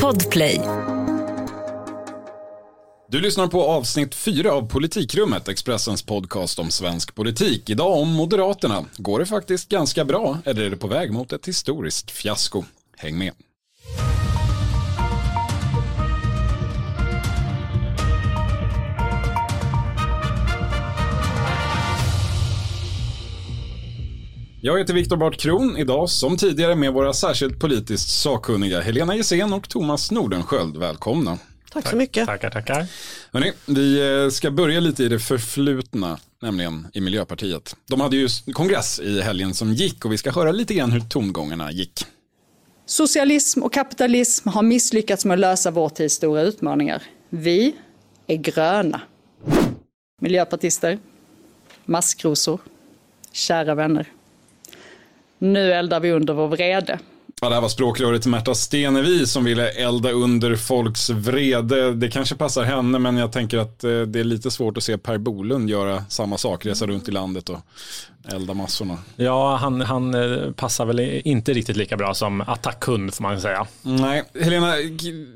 Podplay. Du lyssnar på avsnitt 4 av Politikrummet, Expressens podcast om svensk politik. Idag om Moderaterna. Går det faktiskt ganska bra eller är det på väg mot ett historiskt fiasko? Häng med. Jag heter Viktor Bart Kron, idag som tidigare med våra särskilt politiskt sakkunniga Helena Gissén och Thomas Nordenskjöld. Välkomna. Tack så mycket. Tackar, tackar. Hörrni, vi eh, ska börja lite i det förflutna, nämligen i Miljöpartiet. De hade ju kongress i helgen som gick och vi ska höra lite grann hur tongångarna gick. Socialism och kapitalism har misslyckats med att lösa vår tids stora utmaningar. Vi är gröna. Miljöpartister, maskrosor, kära vänner. Nu eldar vi under vår vrede. Ja, det här var språkröret Märta Stenevi som ville elda under folks vrede. Det kanske passar henne, men jag tänker att eh, det är lite svårt att se Per Bolund göra samma sak, resa runt i landet och elda massorna. Ja, han, han eh, passar väl inte riktigt lika bra som attackhund får man säga. Nej, Helena,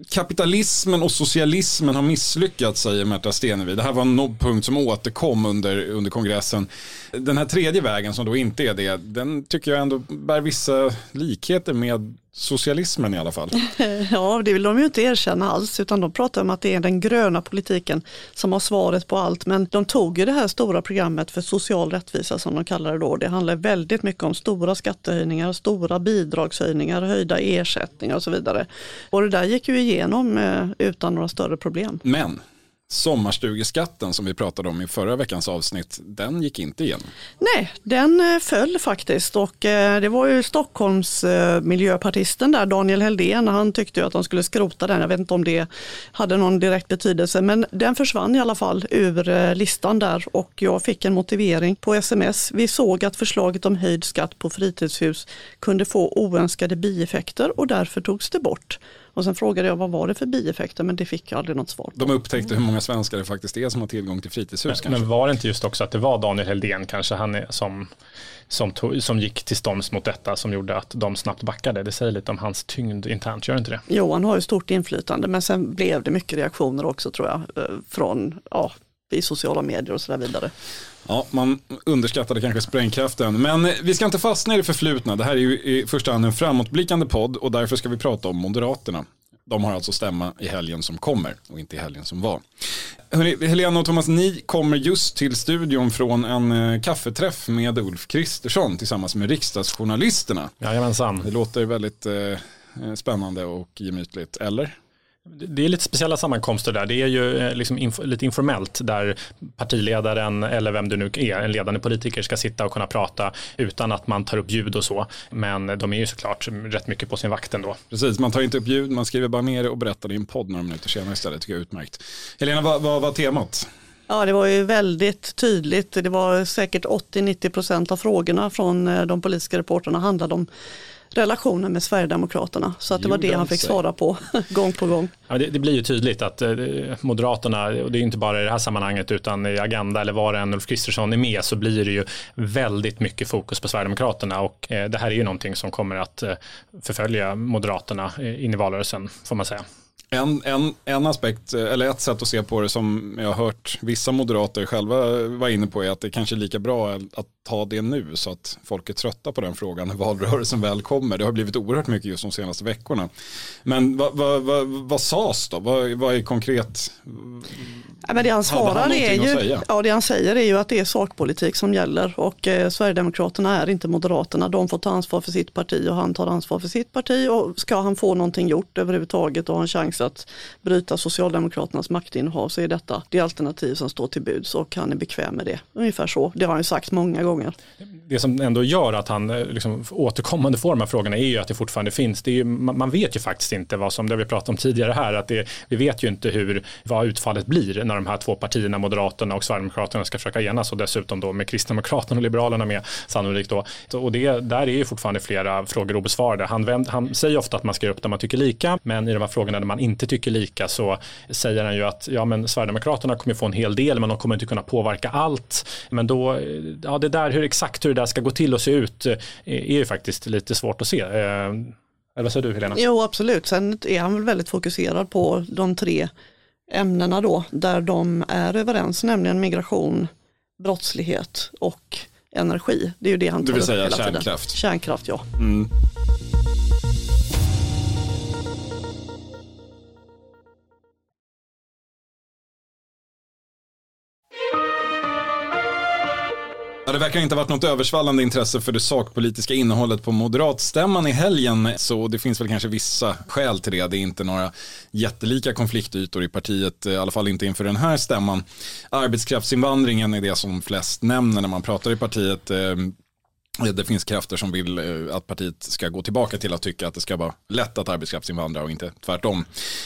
kapitalismen och socialismen har misslyckats säger Märta Stenevi. Det här var en punkt som återkom under, under kongressen. Den här tredje vägen som då inte är det, den tycker jag ändå bär vissa likheter med socialismen i alla fall. Ja, det vill de ju inte erkänna alls, utan de pratar om att det är den gröna politiken som har svaret på allt. Men de tog ju det här stora programmet för social rättvisa som de kallar det då. Det handlar väldigt mycket om stora skattehöjningar, stora bidragshöjningar, höjda ersättningar och så vidare. Och det där gick ju igenom eh, utan några större problem. Men sommarstugeskatten som vi pratade om i förra veckans avsnitt, den gick inte igenom. Nej, den eh, föll faktiskt och eh, det var ju Stockholms eh, miljöpartisten där, Daniel Heldén, han tyckte ju att de skulle skrota den. Jag vet inte om det hade någon direkt betydelse, men den försvann i alla fall ur listan där och jag fick en motivering på sms. Vi såg att förslaget om höjd skatt på fritidshus kunde få oönskade bieffekter och därför togs det bort. Och sen frågade jag vad var det för bieffekter men det fick jag aldrig något svar på. De upptäckte hur många svenskar det faktiskt är som har tillgång till fritidshus. Men, men var det inte just också att det var Daniel Heldén kanske han är, som, som, tog, som gick till stånds mot detta som gjorde att de snabbt backade. Det säger lite om hans tyngd internt, gör inte det? Jo, han har ju stort inflytande men sen blev det mycket reaktioner också tror jag eh, från ja, i sociala medier och så där vidare. Ja, man underskattade kanske sprängkraften. Men vi ska inte fastna i det förflutna. Det här är ju i första hand en framåtblickande podd och därför ska vi prata om Moderaterna. De har alltså stämma i helgen som kommer och inte i helgen som var. Hörrni, Helena och Thomas, ni kommer just till studion från en eh, kaffeträff med Ulf Kristersson tillsammans med riksdagsjournalisterna. Jajamensan. Det låter väldigt eh, spännande och gemytligt, eller? Det är lite speciella sammankomster där. Det är ju eh, liksom inf lite informellt där partiledaren eller vem du nu är, en ledande politiker ska sitta och kunna prata utan att man tar upp ljud och så. Men de är ju såklart rätt mycket på sin vakt ändå. Precis, man tar inte upp ljud, man skriver bara ner det och berättar det i en podd några minuter senare istället. Det tycker jag är utmärkt. Helena, vad, vad var temat? Ja, det var ju väldigt tydligt. Det var säkert 80-90% av frågorna från eh, de politiska reporterna handlade om relationen med Sverigedemokraterna. Så att det var det han fick svara på gång på gång. Ja, det, det, blir ju tydligt att eh, Moderaterna, och det är inte bara i det här sammanhanget utan i Agenda eller var än Ulf Kristersson är med så blir det ju väldigt mycket fokus på Sverigedemokraterna och eh, det här är ju någonting som kommer att eh, förfölja Moderaterna eh, in i valrörelsen får man säga. En, en, en aspekt, eller ett sätt att se på det som jag har hört vissa moderater själva vara inne på är att det kanske är lika bra att ta det nu så att folk är trötta på den frågan när valrörelsen väl kommer. Det har blivit oerhört mycket just de senaste veckorna. Men vad, vad, vad, vad sades då? Vad, vad är konkret? Ja, men det han svarar är ju, ja, det han säger är ju att det är sakpolitik som gäller och eh, Sverigedemokraterna är inte Moderaterna. De får ta ansvar för sitt parti och han tar ansvar för sitt parti och ska han få någonting gjort överhuvudtaget och ha en chans att bryta Socialdemokraternas maktinnehav så är detta det alternativ som står till buds och han är bekväm med det. Ungefär så. Det har han ju sagt många gånger gånger. Det som ändå gör att han eh, liksom, återkommande får de här frågorna är ju att det fortfarande finns. Det är ju, man vet ju faktiskt inte vad som, det vi pratat om tidigare här, att det, vi vet ju inte hur, vad utfallet blir när de här två partierna, Moderaterna och Sverigedemokraterna ska försöka enas och dessutom då med Kristdemokraterna och Liberalerna med sannolikt då. Och det, där är ju fortfarande flera frågor obesvarade. Han, vänd, han säger ofta att man ska göra upp där man tycker lika, men i de här frågorna där man inte tycker lika så säger han ju att ja, men Sverigedemokraterna kommer få en hel del, men de kommer inte kunna påverka allt. Men då, ja, det där här, hur exakt hur det där ska gå till och se ut eh, är ju faktiskt lite svårt att se. Eh, Eller vad säger du Helena? Jo absolut, sen är han väl väldigt fokuserad på de tre ämnena då där de är överens, nämligen migration, brottslighet och energi. Det är ju det han tar Du vill upp säga hela kärnkraft. Tiden. Kärnkraft, ja. Mm. Ja, det verkar inte ha varit något översvallande intresse för det sakpolitiska innehållet på moderatstämman i helgen, så det finns väl kanske vissa skäl till det. Det är inte några jättelika konfliktytor i partiet, i alla fall inte inför den här stämman. Arbetskraftsinvandringen är det som flest nämner när man pratar i partiet. Ehm, det finns krafter som vill eh, att partiet ska gå tillbaka till att tycka att det ska vara lätt att arbetskraftsinvandra och inte tvärtom.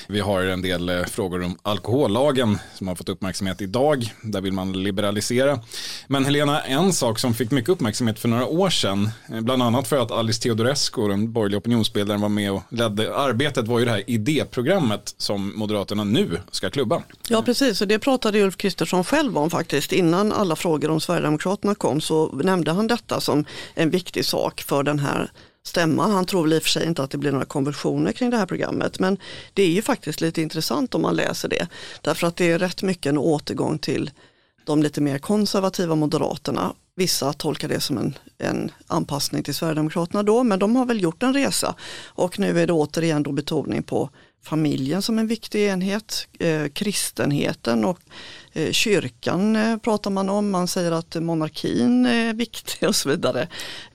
Vi har en del eh, frågor om alkohollagen som har fått uppmärksamhet idag. Där vill man liberalisera. Men Helena, en sak som fick mycket uppmärksamhet för några år sedan, eh, bland annat för att Alice Teodorescu, den borgerliga opinionsbildaren, var med och ledde arbetet, var ju det här idéprogrammet som Moderaterna nu ska klubba. Ja precis, och det pratade Ulf Kristersson själv om faktiskt. Innan alla frågor om Sverigedemokraterna kom så nämnde han detta som en viktig sak för den här stämman. Han tror väl i och för sig inte att det blir några konversioner kring det här programmet men det är ju faktiskt lite intressant om man läser det. Därför att det är rätt mycket en återgång till de lite mer konservativa moderaterna. Vissa tolkar det som en, en anpassning till Sverigedemokraterna då men de har väl gjort en resa och nu är det återigen då betoning på familjen som en viktig enhet, eh, kristenheten och kyrkan eh, pratar man om, man säger att monarkin är viktig och så vidare.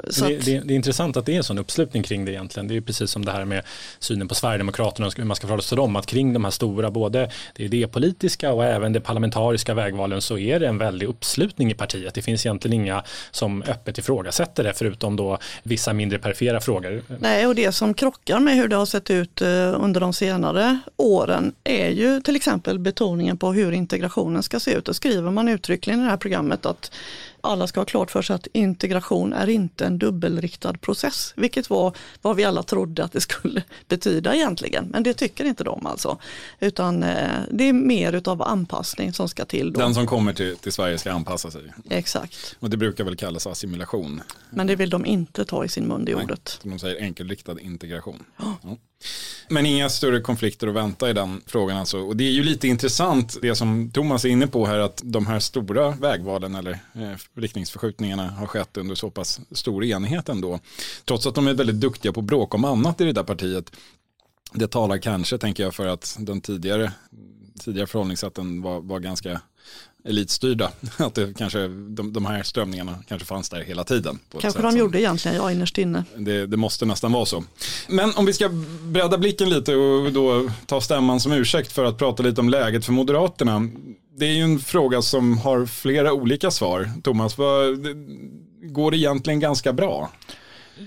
Så det, det, det, är intressant att det är en sån uppslutning kring det egentligen. Det är precis som det här med synen på Sverigedemokraterna och hur man ska förhålla sig till dem. Att kring de här stora, både det idépolitiska och även det parlamentariska vägvalen så är det en väldig uppslutning i partiet. Det finns egentligen inga som öppet ifrågasätter det förutom då vissa mindre perifera frågor. Nej, och det som krockar med hur det har sett ut eh, under de senare åren är ju till exempel betoningen på hur integrationen ska se ut. Då skriver man uttryckligen i det här programmet att alla ska ha klart för sig att integration är inte en dubbelriktad process, vilket var vad vi alla trodde att det skulle betyda egentligen. Men det tycker inte de alltså, utan eh, det är mer utav anpassning som ska till. Då. Den som kommer till, till Sverige ska anpassa sig. Exakt, Och det brukar väl kallas assimilation. men det vill de inte ta i sin mun, det Nej, ordet. Som de säger, enkelriktad integration. Ja. Men inga större konflikter att vänta i den frågan alltså. Och det är ju lite intressant det som Thomas är inne på här att de här stora vägvalen eller eh, riktningsförskjutningarna har skett under så pass stor enighet ändå. Trots att de är väldigt duktiga på att bråka om annat i det där partiet. Det talar kanske, tänker jag, för att den tidigare, tidigare förhållningssätten var, var ganska elitstyrda. Att det kanske, de, de här strömningarna kanske fanns där hela tiden. Kanske de gjorde egentligen, ja innerst inne. det, det måste nästan vara så. Men om vi ska bredda blicken lite och då ta stämman som ursäkt för att prata lite om läget för Moderaterna. Det är ju en fråga som har flera olika svar. Thomas, vad, går det egentligen ganska bra?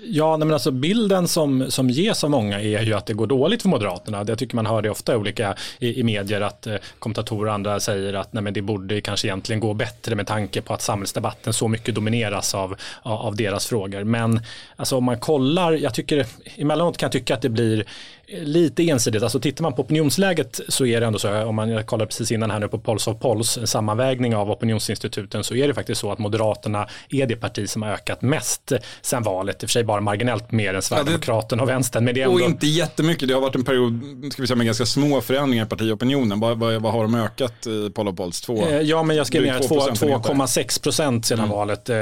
Ja, nej men alltså bilden som, som ges av många är ju att det går dåligt för Moderaterna. Jag tycker man hör det ofta i olika i, i medier att eh, kommentatorer och andra säger att nej men det borde kanske egentligen gå bättre med tanke på att samhällsdebatten så mycket domineras av, av, av deras frågor. Men alltså om man kollar, jag tycker emellanåt kan jag tycka att det blir lite ensidigt. Alltså tittar man på opinionsläget så är det ändå så, om man kollar precis innan här nu på Pulse of Polls, en sammanvägning av opinionsinstituten, så är det faktiskt så att Moderaterna är det parti som har ökat mest sen valet, i och för sig bara marginellt mer än Sverigedemokraterna och vänstern. Men det är Och ändå, inte jättemycket. Det har varit en period ska vi säga, med ganska små förändringar i partiopinionen. Vad, vad, vad har de ökat i Paul Polls? Två? Eh, Ja, men jag skrev ner Drygt två procentenheter. 2,6 procent sedan Mm. valet. Eh,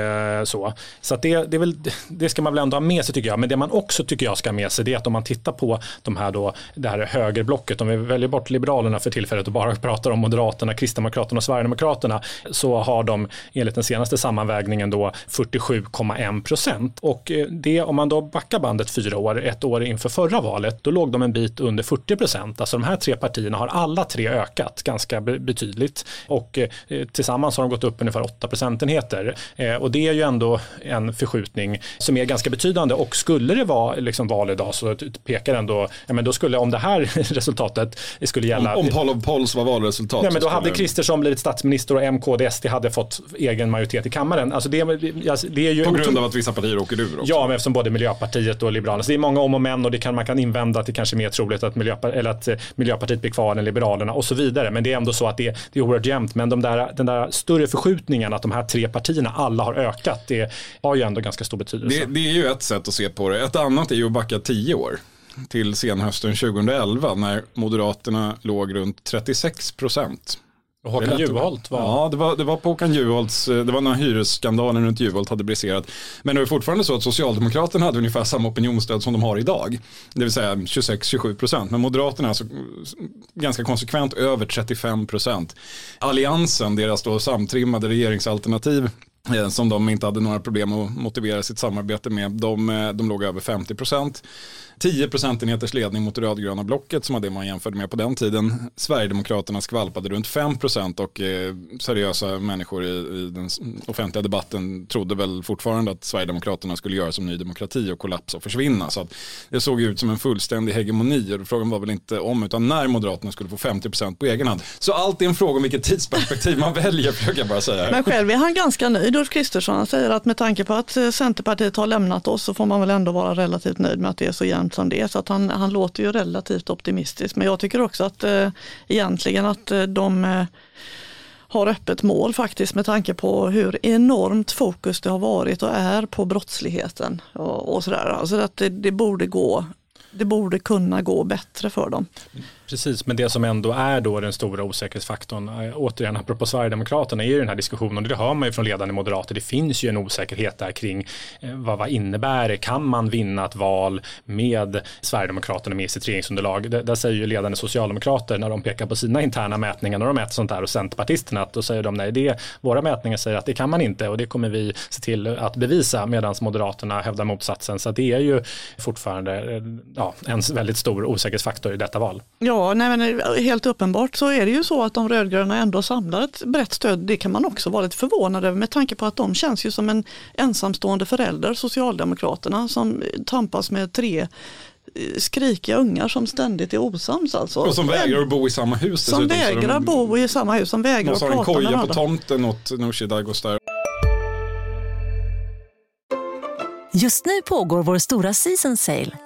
så så det, det, väl, det ska man väl ändå ha med sig tycker jag. Men det man också tycker jag ska ha med sig det är att om man tittar på de här då, det här högerblocket, om vi väljer bort Liberalerna för tillfället och bara pratar om Moderaterna, Kristdemokraterna och Sverigedemokraterna, så har de enligt den senaste sammanvägningen då 47,1 procent. Och eh, det, om man då backar bandet fyra år, ett år inför förra valet, då låg de en bit under 40 procent. Alltså de här tre partierna har alla tre ökat ganska betydligt och eh, tillsammans har de gått upp ungefär 8 procentenheter. Eh, och det är ju ändå en förskjutning som är ganska betydande och skulle det vara liksom val idag så pekar ändå, ja, men då skulle om det här resultatet skulle gälla Om, om Paul Polls var valresultat. Nej, men då hade Kristersson blivit statsminister och M, KD, SD hade fått egen majoritet i kammaren. Alltså det, alltså det är ju På grund av att vissa partier åker ur också. Ja, men eftersom både Miljöpartiet och Liberalerna. Så det är många om och men och det kan, man kan invända att det kanske är mer troligt att, Miljöpa, eller att eh, Miljöpartiet blir kvar än Liberalerna och så vidare. Men det är ändå så att det, det är oerhört jämnt. Men de där, den där större förskjutningen att de här tre partierna alla har ökat, det har ju ändå ganska stor betydelse. Det, det är ju ett sätt att se på det. Ett annat är ju att backa tio år. Till senhösten 2011 när Moderaterna låg runt 36 procent. Och Håkan Juholt var... Ja, det var, det var på Håkan Juholts, det var när hyresskandalen runt Juholt hade briserat. Men det är fortfarande så att Socialdemokraterna hade ungefär samma opinionsstöd som de har idag. Det vill säga 26-27 procent. Men Moderaterna alltså ganska konsekvent över 35 procent. Alliansen, deras då samtrimmade regeringsalternativ, Eh, som de inte hade några problem att motivera sitt samarbete med, de, eh, de låg över 50 procent. 10 procentenheters ledning mot det rödgröna blocket som var det man jämförde med på den tiden. Sverigedemokraterna skvalpade runt 5 procent och eh, seriösa människor i, i, den offentliga debatten trodde väl fortfarande att Sverigedemokraterna skulle göra som Ny Demokrati och kollapsa och försvinna. Så det såg ut som en fullständig hegemoni och frågan var väl inte om utan när Moderaterna skulle få 50 procent på egen hand. Så allt är en fråga om vilket tidsperspektiv man väljer, försöker jag bara säga. Men själv är han ganska nöjd, Ulf Kristersson. säger att med tanke på att eh, Centerpartiet har lämnat oss så får man väl ändå vara relativt nöjd med att det är så jämnt som det är. Så att han, han låter ju relativt optimistisk. Men jag tycker också att eh, egentligen att eh, de eh, har öppet mål faktiskt med tanke på hur enormt fokus det har varit och är på brottsligheten och, och sådär. Alltså att det, det, borde gå det borde kunna gå bättre för dem. Precis, men det som ändå är då den stora osäkerhetsfaktorn, eh, återigen apropå Sverigedemokraterna, är ju den här diskussionen, och det hör man ju från ledande moderater, det finns ju en osäkerhet där kring eh, vad, vad innebär det, kan man vinna ett val med Sverigedemokraterna med i sitt regeringsunderlag? Det, där säger ju ledande socialdemokrater när de pekar på sina interna mätningar, när de mäter sånt där och Centerpartisterna, att då säger de nej, det, våra mätningar säger att det kan man inte och det kommer vi se till att bevisa medan Moderaterna hävdar motsatsen. Så det är ju fortfarande eh, ja, en väldigt stor osäkerhetsfaktor i detta val. Ja, Ja, nej, men helt uppenbart så är det ju så att de rödgröna ändå samlar ett brett stöd. Det kan man också vara lite förvånad över med tanke på att de känns ju som en ensamstående förälder, Socialdemokraterna, som tampas med tre eh, skrikiga ungar som ständigt är osams. Alltså. Och som vägrar att bo i samma hus. Som vägrar de, bo i samma hus, som vägrar att prata med varandra. De har en koja på tomten åt Nooshi Dadgostar. Just nu pågår vår stora season sale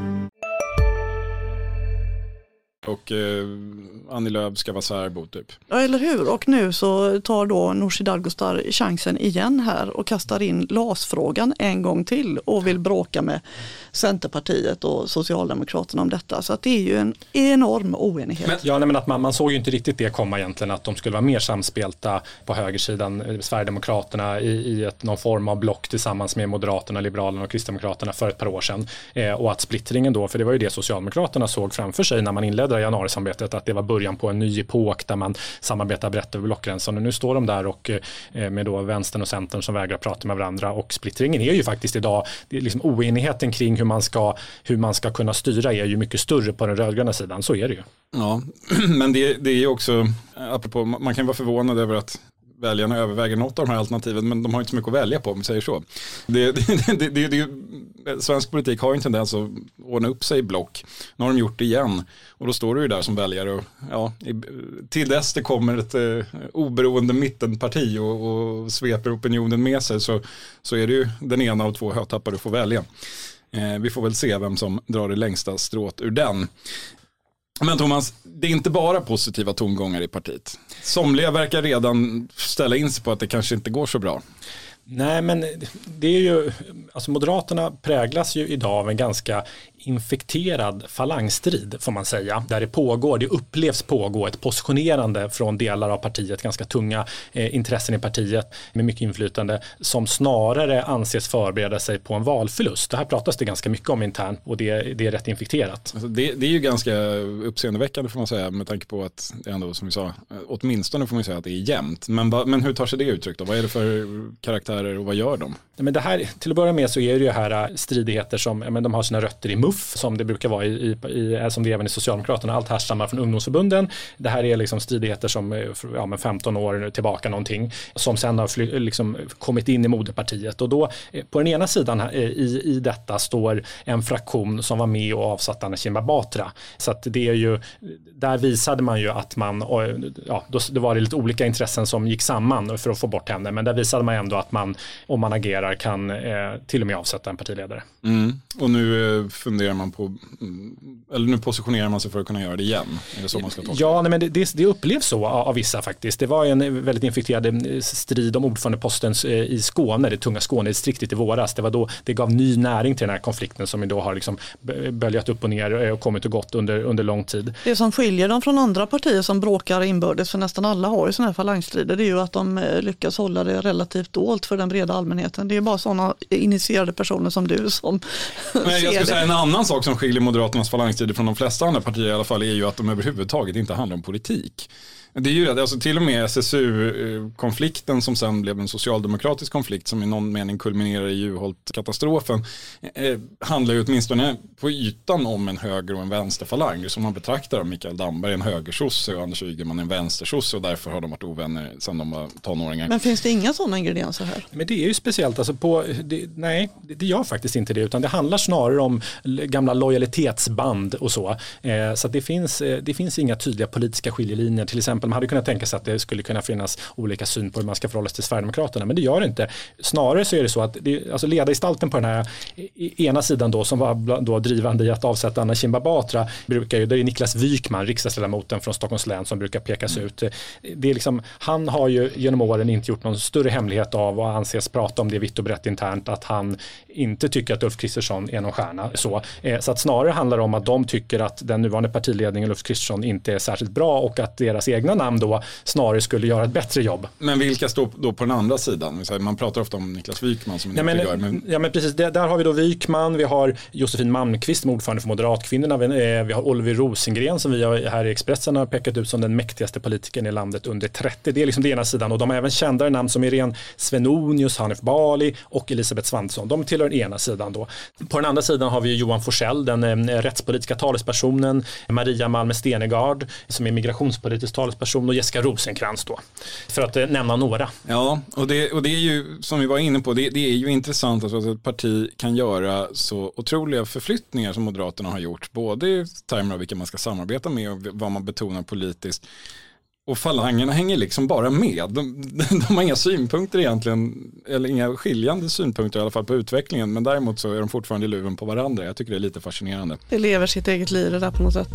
och eh, Annie Lööf ska vara särbo typ. Ja eller hur och nu så tar då Nooshi Dadgostar chansen igen här och kastar in LAS-frågan en gång till och vill bråka med Centerpartiet och Socialdemokraterna om detta. Så att det är ju en enorm oenighet. Men, ja, nej, men att man, man såg ju inte riktigt det komma egentligen att de skulle vara mer samspelta på högersidan, eh, Sverigedemokraterna i, i ett, någon form av block tillsammans med Moderaterna, Liberalerna och Kristdemokraterna för ett par år sedan. Eh, och att splittringen då, för det var ju det Socialdemokraterna såg framför sig när man inledde januarisamarbetet, att det var början på en ny epok där man samarbetar brett över blockgränsen. Och nu står de där och eh, med då vänstern och centern som vägrar prata med varandra och splittringen är ju faktiskt idag, liksom oenigheten kring hur man, ska, hur man ska kunna styra är ju mycket större på den rödgröna sidan, så är det ju. Ja, men det, det är ju också, apropå, man kan vara förvånad över att väljarna överväger något av de här alternativen men de har inte så mycket att välja på om vi säger så. Det, det, det, det, svensk politik har en tendens att ordna upp sig i block. Nu har de gjort det igen och då står du ju där som väljare och ja, till dess det kommer ett eh, oberoende mittenparti och, och sveper opinionen med sig så, så är det ju den ena av två hötappar du får välja. Eh, vi får väl se vem som drar det längsta strået ur den. Men Thomas, det är inte bara positiva tongångar i partiet. Somliga verkar redan ställa in sig på att det kanske inte går så bra. Nej, men det är ju, alltså Moderaterna präglas ju idag av en ganska infekterad falangstrid får man säga. Där det pågår, det upplevs pågå ett positionerande från delar av partiet, ganska tunga eh, intressen i partiet med mycket inflytande som snarare anses förbereda sig på en valförlust. Det här pratas det ganska mycket om internt och det, det är rätt infekterat. Alltså det, det, är ju ganska uppseendeväckande får man säga med tanke på att det ändå som vi sa, åtminstone får man säga att det är jämnt. Men, men hur tar sig det uttryck då? Vad är det för karaktär karaktärer och vad gör de? Men det här, till att börja med så är det ju här äh, stridigheter som men de har sina rötter i MUF som det brukar vara i, i, i som det är även i Socialdemokraterna. Allt härstammar från ungdomsförbunden. Det här är liksom stridigheter som eh, ja, men 15 år tillbaka någonting som sen har fly, liksom kommit in i moderpartiet och då eh, på den ena sidan eh, i, i detta står en fraktion som var med och avsatte Anna Kinberg Batra. Så att det är ju, där visade man ju att man, ja, då, det var det lite olika intressen som gick samman för att få bort henne men där visade man ändå att man, om man agerar, kan eh, till och med avsätta en partiledare. Mm. Och nu eh, funderar man på, mm, eller nu positionerar man sig för att kunna göra det igen. Är det så man ska tolka Ja, nej, men det, det, det upplevs så av, av, vissa faktiskt. Det var en väldigt infekterad eh, strid om ordförandeposten eh, i Skåne, det tunga Skånedistriktet i våras. Det var då det gav ny näring till den här konflikten som då har liksom böljat upp och ner och kommit och gått under, under lång tid. Det som skiljer dem från andra partier som bråkar inbördes, för nästan alla har ju sådana här falangstrider, det är ju att de lyckas hålla det relativt dolt för den breda allmänheten. Det är bara sådana initierade personer som du som Men Jag skulle säga en annan annan sak som skiljer Moderaternas falangstrider från de flesta andra partier i alla fall är ju att de överhuvudtaget inte handlar om politik. Det är ju det, alltså till och med SSU-konflikten som sen blev en socialdemokratisk konflikt som i någon mening kulminerar i Juholt-katastrofen eh, handlar ju åtminstone på ytan om en höger och en vänsterfalang som man betraktar av Mikael Damberg en högersosse och Anders Ygeman en vänstersosse och därför har de varit ovänner sedan de var tonåringar. Men finns det inga sådana ingredienser här? Men det är ju speciellt, alltså på, det, nej det gör faktiskt inte det utan det handlar snarare om gamla lojalitetsband och så. Eh, så det finns, eh, det finns inga tydliga politiska skiljelinjer till exempel exempel. Man hade kunnat tänka sig att det skulle kunna finnas olika syn på hur man ska förhålla sig till Sverigedemokraterna, men det gör det inte. Snarare så är det så att det, alltså ledargestalten på den här e, e, ena sidan då som var då drivande i att avsätta Anna Kinberg Batra, brukar ju, det är Niklas Wykman, riksdagsledamoten från Stockholms län som brukar pekas ut. Det är liksom, han har ju genom åren inte gjort någon större hemlighet av och anses prata om det vitt och brett internt att han inte tycker att Ulf Kristersson är någon stjärna. Så, eh, så att snarare handlar det om att de tycker att den nuvarande partiledningen Ulf Kristersson inte är särskilt bra och att deras egna egna namn då snarare skulle göra ett bättre jobb. Men vilka står då på den andra sidan? Man pratar ofta om Niklas Wykman som ja, men, gör. Men... Ja men precis, där har vi då Wykman, vi har Josefin Malmqvist som ordförande för Moderatkvinnorna, vi eh, har Oliver Rosengren som vi här i Expressen har pekat ut som den mäktigaste politikern i landet under 30. Det är liksom den ena sidan och de har även kändare namn som Irene Svenonius, Hanif Bali och Elisabeth Svantesson. De tillhör den ena sidan då. På den andra sidan har vi Johan Forsell, den eh, rättspolitiska talespersonen, Maria Malmer Stenegard som är migrationspolitisk talesperson talesperson och Jessica Rosenkrantz då. För att eh, nämna några. Ja, och det, och det är ju som vi var inne på, det, det är ju intressant att ett parti kan göra så otroliga förflyttningar som Moderaterna har gjort, både i termer av vilka man ska samarbeta med och vad man betonar politiskt. Och falangerna hänger liksom bara med. De, de, har inga synpunkter egentligen, eller inga skiljande synpunkter i alla fall på utvecklingen. Men däremot så är de fortfarande i luven på varandra. Jag tycker det är lite fascinerande. Det lever sitt eget liv det där på något sätt.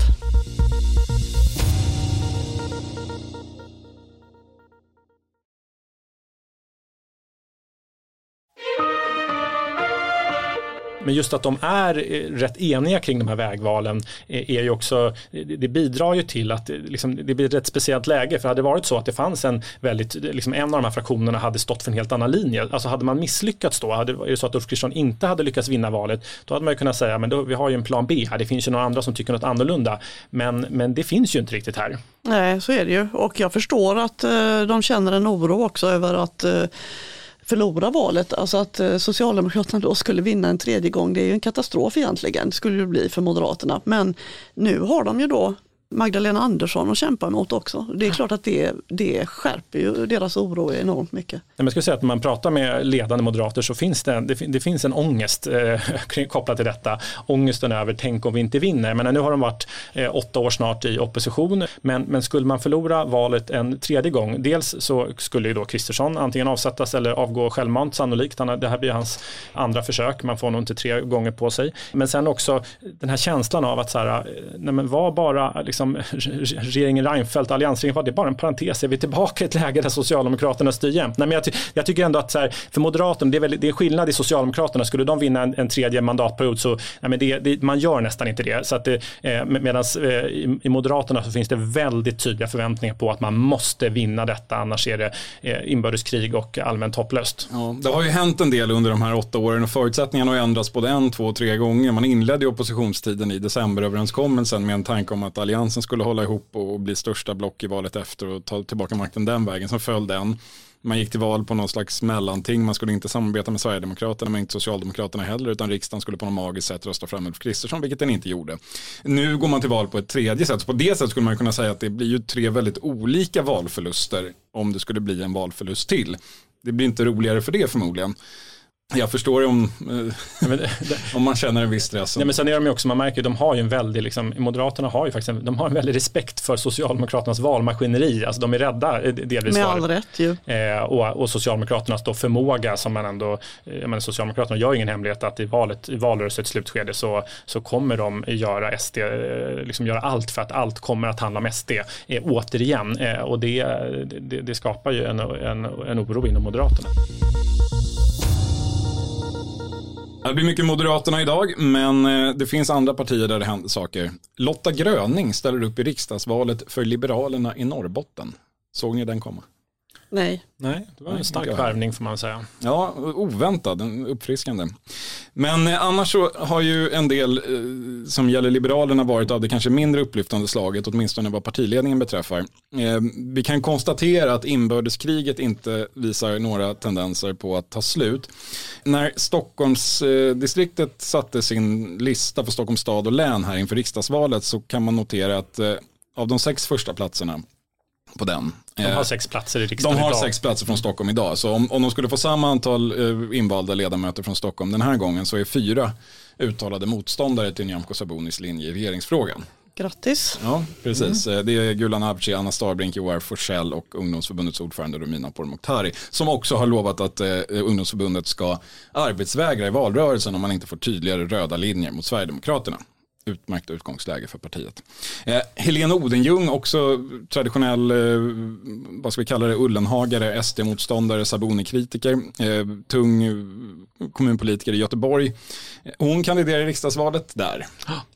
Men just att de är eh, rätt eniga kring de här vägvalen eh, är ju också, eh, det bidrar ju till att liksom, det blir ett rätt speciellt läge. För hade det varit så att det fanns en väldigt, liksom en av de här fraktionerna hade stått för en helt annan linje. Alltså hade man misslyckats då, hade det så att Ulf Kristersson inte hade lyckats vinna valet, då hade man ju kunnat säga, men då, vi har ju en plan B här, det finns ju några andra som tycker något annorlunda. Men, men det finns ju inte riktigt här. Nej, så är det ju. Och jag förstår att eh, de känner en oro också över att eh, förlora valet. Alltså att eh, Socialdemokraterna då skulle vinna en tredje gång, det är ju en katastrof egentligen, skulle det bli för Moderaterna. Men nu har de ju då Magdalena Andersson att kämpa mot också. Det är klart att det, det skärper ju deras oro enormt mycket. Jag skulle säga att när man pratar med ledande moderater så finns det, det, det finns en ångest eh, kopplat till detta. Ångesten över tänk om vi inte vinner. Men nu har de varit eh, åtta år snart i opposition. Men, men skulle man förlora valet en tredje gång, dels så skulle ju då Kristersson antingen avsättas eller avgå självmant sannolikt. Han, det här blir hans andra försök, man får nog inte tre gånger på sig. Men sen också den här känslan av att så här, eh, nej men var bara liksom, liksom regeringen Reinfeldt, alliansregeringen, det är bara en parentes, är vi tillbaka i ett läge där Socialdemokraterna styr jämt? Nej, men jag, ty jag, tycker ändå att så här, för Moderaterna, det är, väl, det är skillnad i Socialdemokraterna, skulle de vinna en, en tredje mandatperiod så, nej, men det, det, man gör nästan inte det. Så att det, eh, medan eh, i, i, Moderaterna så finns det väldigt tydliga förväntningar på att man måste vinna detta, annars är det eh, inbördeskrig och allmänt hopplöst. Ja, det har ju hänt en del under de här åtta åren och förutsättningarna har ändrats både en, två, tre gånger. Man inledde oppositionstiden i decemberöverenskommelsen med en tanke om att alliansen Alliansen skulle hålla ihop och bli största block i valet efter och ta tillbaka makten den vägen. Så föll den. Man gick till val på någon slags mellanting. Man skulle inte samarbeta med Sverigedemokraterna men inte Socialdemokraterna heller utan riksdagen skulle på något magiskt sätt rösta fram Ulf Kristersson vilket den inte gjorde. Nu går man till val på ett tredje sätt. Så på det sättet skulle man kunna säga att det blir ju tre väldigt olika valförluster om det skulle bli en valförlust till. Det blir inte roligare för det förmodligen. Jag förstår om, eh, om man känner en viss stress. Ja, men sen är de ju också, man märker de har ju en väldig, liksom, Moderaterna har ju faktiskt en, de har en väldig respekt för Socialdemokraternas valmaskineri. Alltså de är rädda eh, delvis Med för. all rätt ju. Eh, och, och Socialdemokraternas då förmåga som man ändå, eh, jag menar, Socialdemokraterna gör ingen hemlighet att i valet, i valrörelsens slutskede så, så kommer de göra SD, liksom göra allt för att allt kommer att handla om SD eh, återigen. Eh, och det, det, det skapar ju en, en, en oro inom Moderaterna. Det blir mycket Moderaterna idag, men eh, det finns andra partier där det händer saker. Lotta Gröning ställer upp i riksdagsvalet för Liberalerna i Norrbotten. Såg ni den komma? Nej. Nej, det var en stark värvning får man säga. Ja, oväntad, uppfriskande. Men eh, annars så har ju en del eh, som gäller Liberalerna varit av det kanske mindre upplyftande slaget, åtminstone vad partiledningen beträffar. Eh, vi kan konstatera att inbördeskriget inte visar några tendenser på att ta slut. När Stockholmsdistriktet satte sin lista för Stockholms stad och län här inför riksdagsvalet så kan man notera att av de sex första platserna på den. De har eh, sex platser i riksdagen de har idag. sex platser från Stockholm idag. Så om, om de skulle få samma antal eh, invalda ledamöter från Stockholm den här gången så är fyra uttalade motståndare till Nyamko Sabunis linje i regeringsfrågan. Grattis. Ja, precis. Eh, Det är Gulan Avci, Anna Starbrink, Joar Forsell och ungdomsförbundets ordförande Romina Pourmokhtari som också har lovat att eh, ungdomsförbundet ska arbetsvägra i valrörelsen om man inte får tydligare röda linjer mot Sverigedemokraterna. Utmärkt utgångsläge för partiet. Eh, Helene Odenjung, också traditionell, eh, vad ska vi kalla det, Ullenhagare, SD-motståndare, Sabuni-kritiker, eh, tung eh, kommunpolitiker i Göteborg. Eh, hon kandiderar i riksdagsvalet där.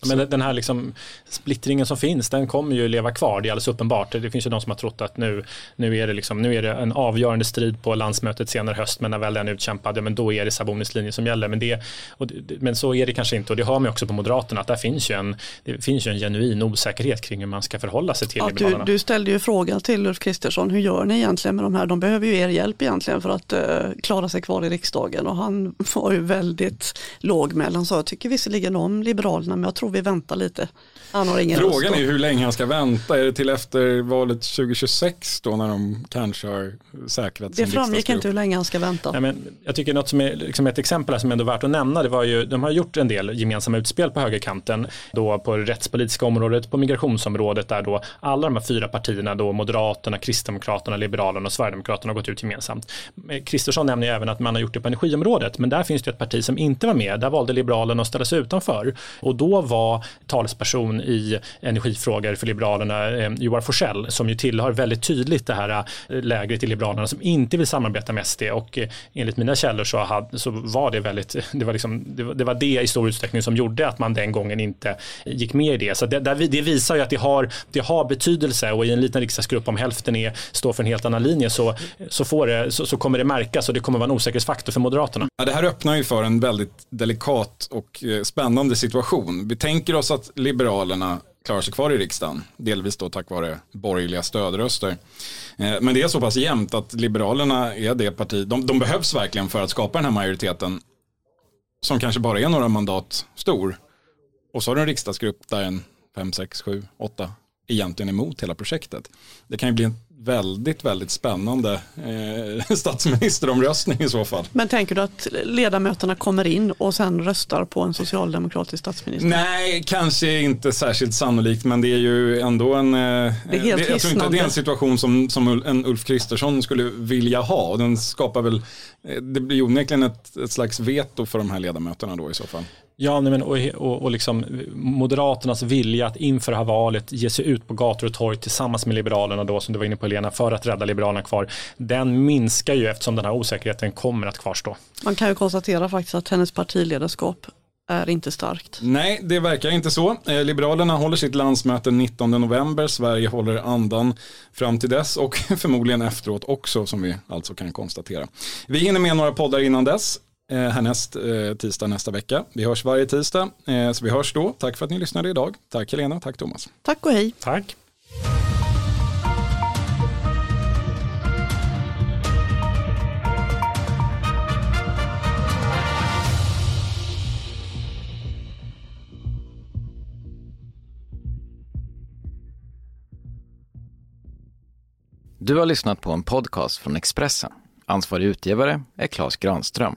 Men den här liksom splittringen som finns, den kommer ju leva kvar, det är alldeles uppenbart. Det finns ju de som har trott att nu, nu, är, det liksom, nu är det en avgörande strid på landsmötet senare höst, men när väl den är utkämpad, ja, men då är det Sabonis linje som gäller. Men, det, och men så är det kanske inte, och det hör man också på Moderaterna, att där finns ju en, det finns ju en genuin osäkerhet kring hur man ska förhålla sig till Ja, du, Liberalerna. du ställde ju frågan till Ulf Kristersson, hur gör ni egentligen med de här? De behöver ju er hjälp egentligen för att eh, klara sig kvar i riksdagen och han var ju väldigt låg med. Han sa, jag tycker visserligen om Liberalerna men jag tror vi väntar lite. Han har ingen Frågan är hur länge han ska vänta. Är det till efter valet 2026 då när de kanske har säkrat Det sin framgick riksdagsgrupp? inte hur länge han ska vänta. Nej, men jag tycker något som är liksom ett exempel här som är ändå värt att nämna, det var ju, de har gjort en del gemensamma utspel på högerkanten, då på det rättspolitiska området, på migrationsområdet, där då alla de här fyra partierna, då Moderaterna, Kristdemokraterna, Liberalerna och Sverigedemokraterna har gått ut gemensamt. Eh, Kristersson nämner ju även att man har gjort det på energiområdet, men där finns det ett parti som inte var med, där valde Liberalerna att ställa sig utanför. Och då var talesperson i energifrågor för Liberalerna eh, Joar Forsell, som ju tillhör väldigt tydligt det här eh, lägret i Liberalerna som inte vill samarbeta med SD och eh, enligt mina källor så, hade, så var det väldigt, det var, liksom, det, var, det var det i stor utsträckning som gjorde att man den gången inte gick med i det. Så det, det visar ju att det har, det har betydelse och i en liten riksdagsgrupp om hälften är, står för en helt annan linje så, så, får det, så, så kommer det märkas och det kommer vara en osäkerhetsfaktor för Moderaterna. Ja, det här öppnar ju för en väldigt delikat och eh, spännande situation. Vi tänker oss att Liberalerna klarar sig kvar i riksdagen, delvis då tack vare borgerliga stödröster. Eh, men det är så pass jämnt att Liberalerna är det parti, de, de behövs verkligen för att skapa den här majoriteten som kanske bara är några mandat stor. Och så har du en riksdagsgrupp där en 5, 6, 7, 8 egentligen emot hela projektet. Det kan ju bli en väldigt, väldigt spännande eh, statsministeromröstning i så fall. Men tänker du att ledamöterna kommer in och sen röstar på en socialdemokratisk statsminister? Nej, kanske inte särskilt sannolikt, men det är ju ändå en... eh, Det är helt jag tror inte det är en situation som, som en Ulf Kristersson skulle vilja ha. Den skapar väl, eh, det blir onekligen ett, ett slags veto för de här ledamöterna då i så fall. Ja, nej, men, och, och, och liksom Moderaternas vilja att inför det här valet ge sig ut på gator och torg tillsammans med Liberalerna då, som du var inne på Helena, för att rädda Liberalerna kvar, den minskar ju eftersom den här osäkerheten kommer att kvarstå. Man kan ju konstatera faktiskt att hennes partiledarskap är inte starkt. Nej, det verkar inte så. Eh, Liberalerna håller sitt landsmöte 19 november. Sverige håller andan fram till dess och förmodligen efteråt också som vi alltså kan konstatera. Vi hinner med några poddar innan dess. Eh, härnäst eh, tisdag nästa vecka. Vi hörs varje tisdag, eh, så vi hörs då. Tack för att ni lyssnade idag. Tack Helena, tack Thomas. Tack och hej. Tack. Du har lyssnat på en podcast från Expressen. Ansvarig utgivare är Klas Granström.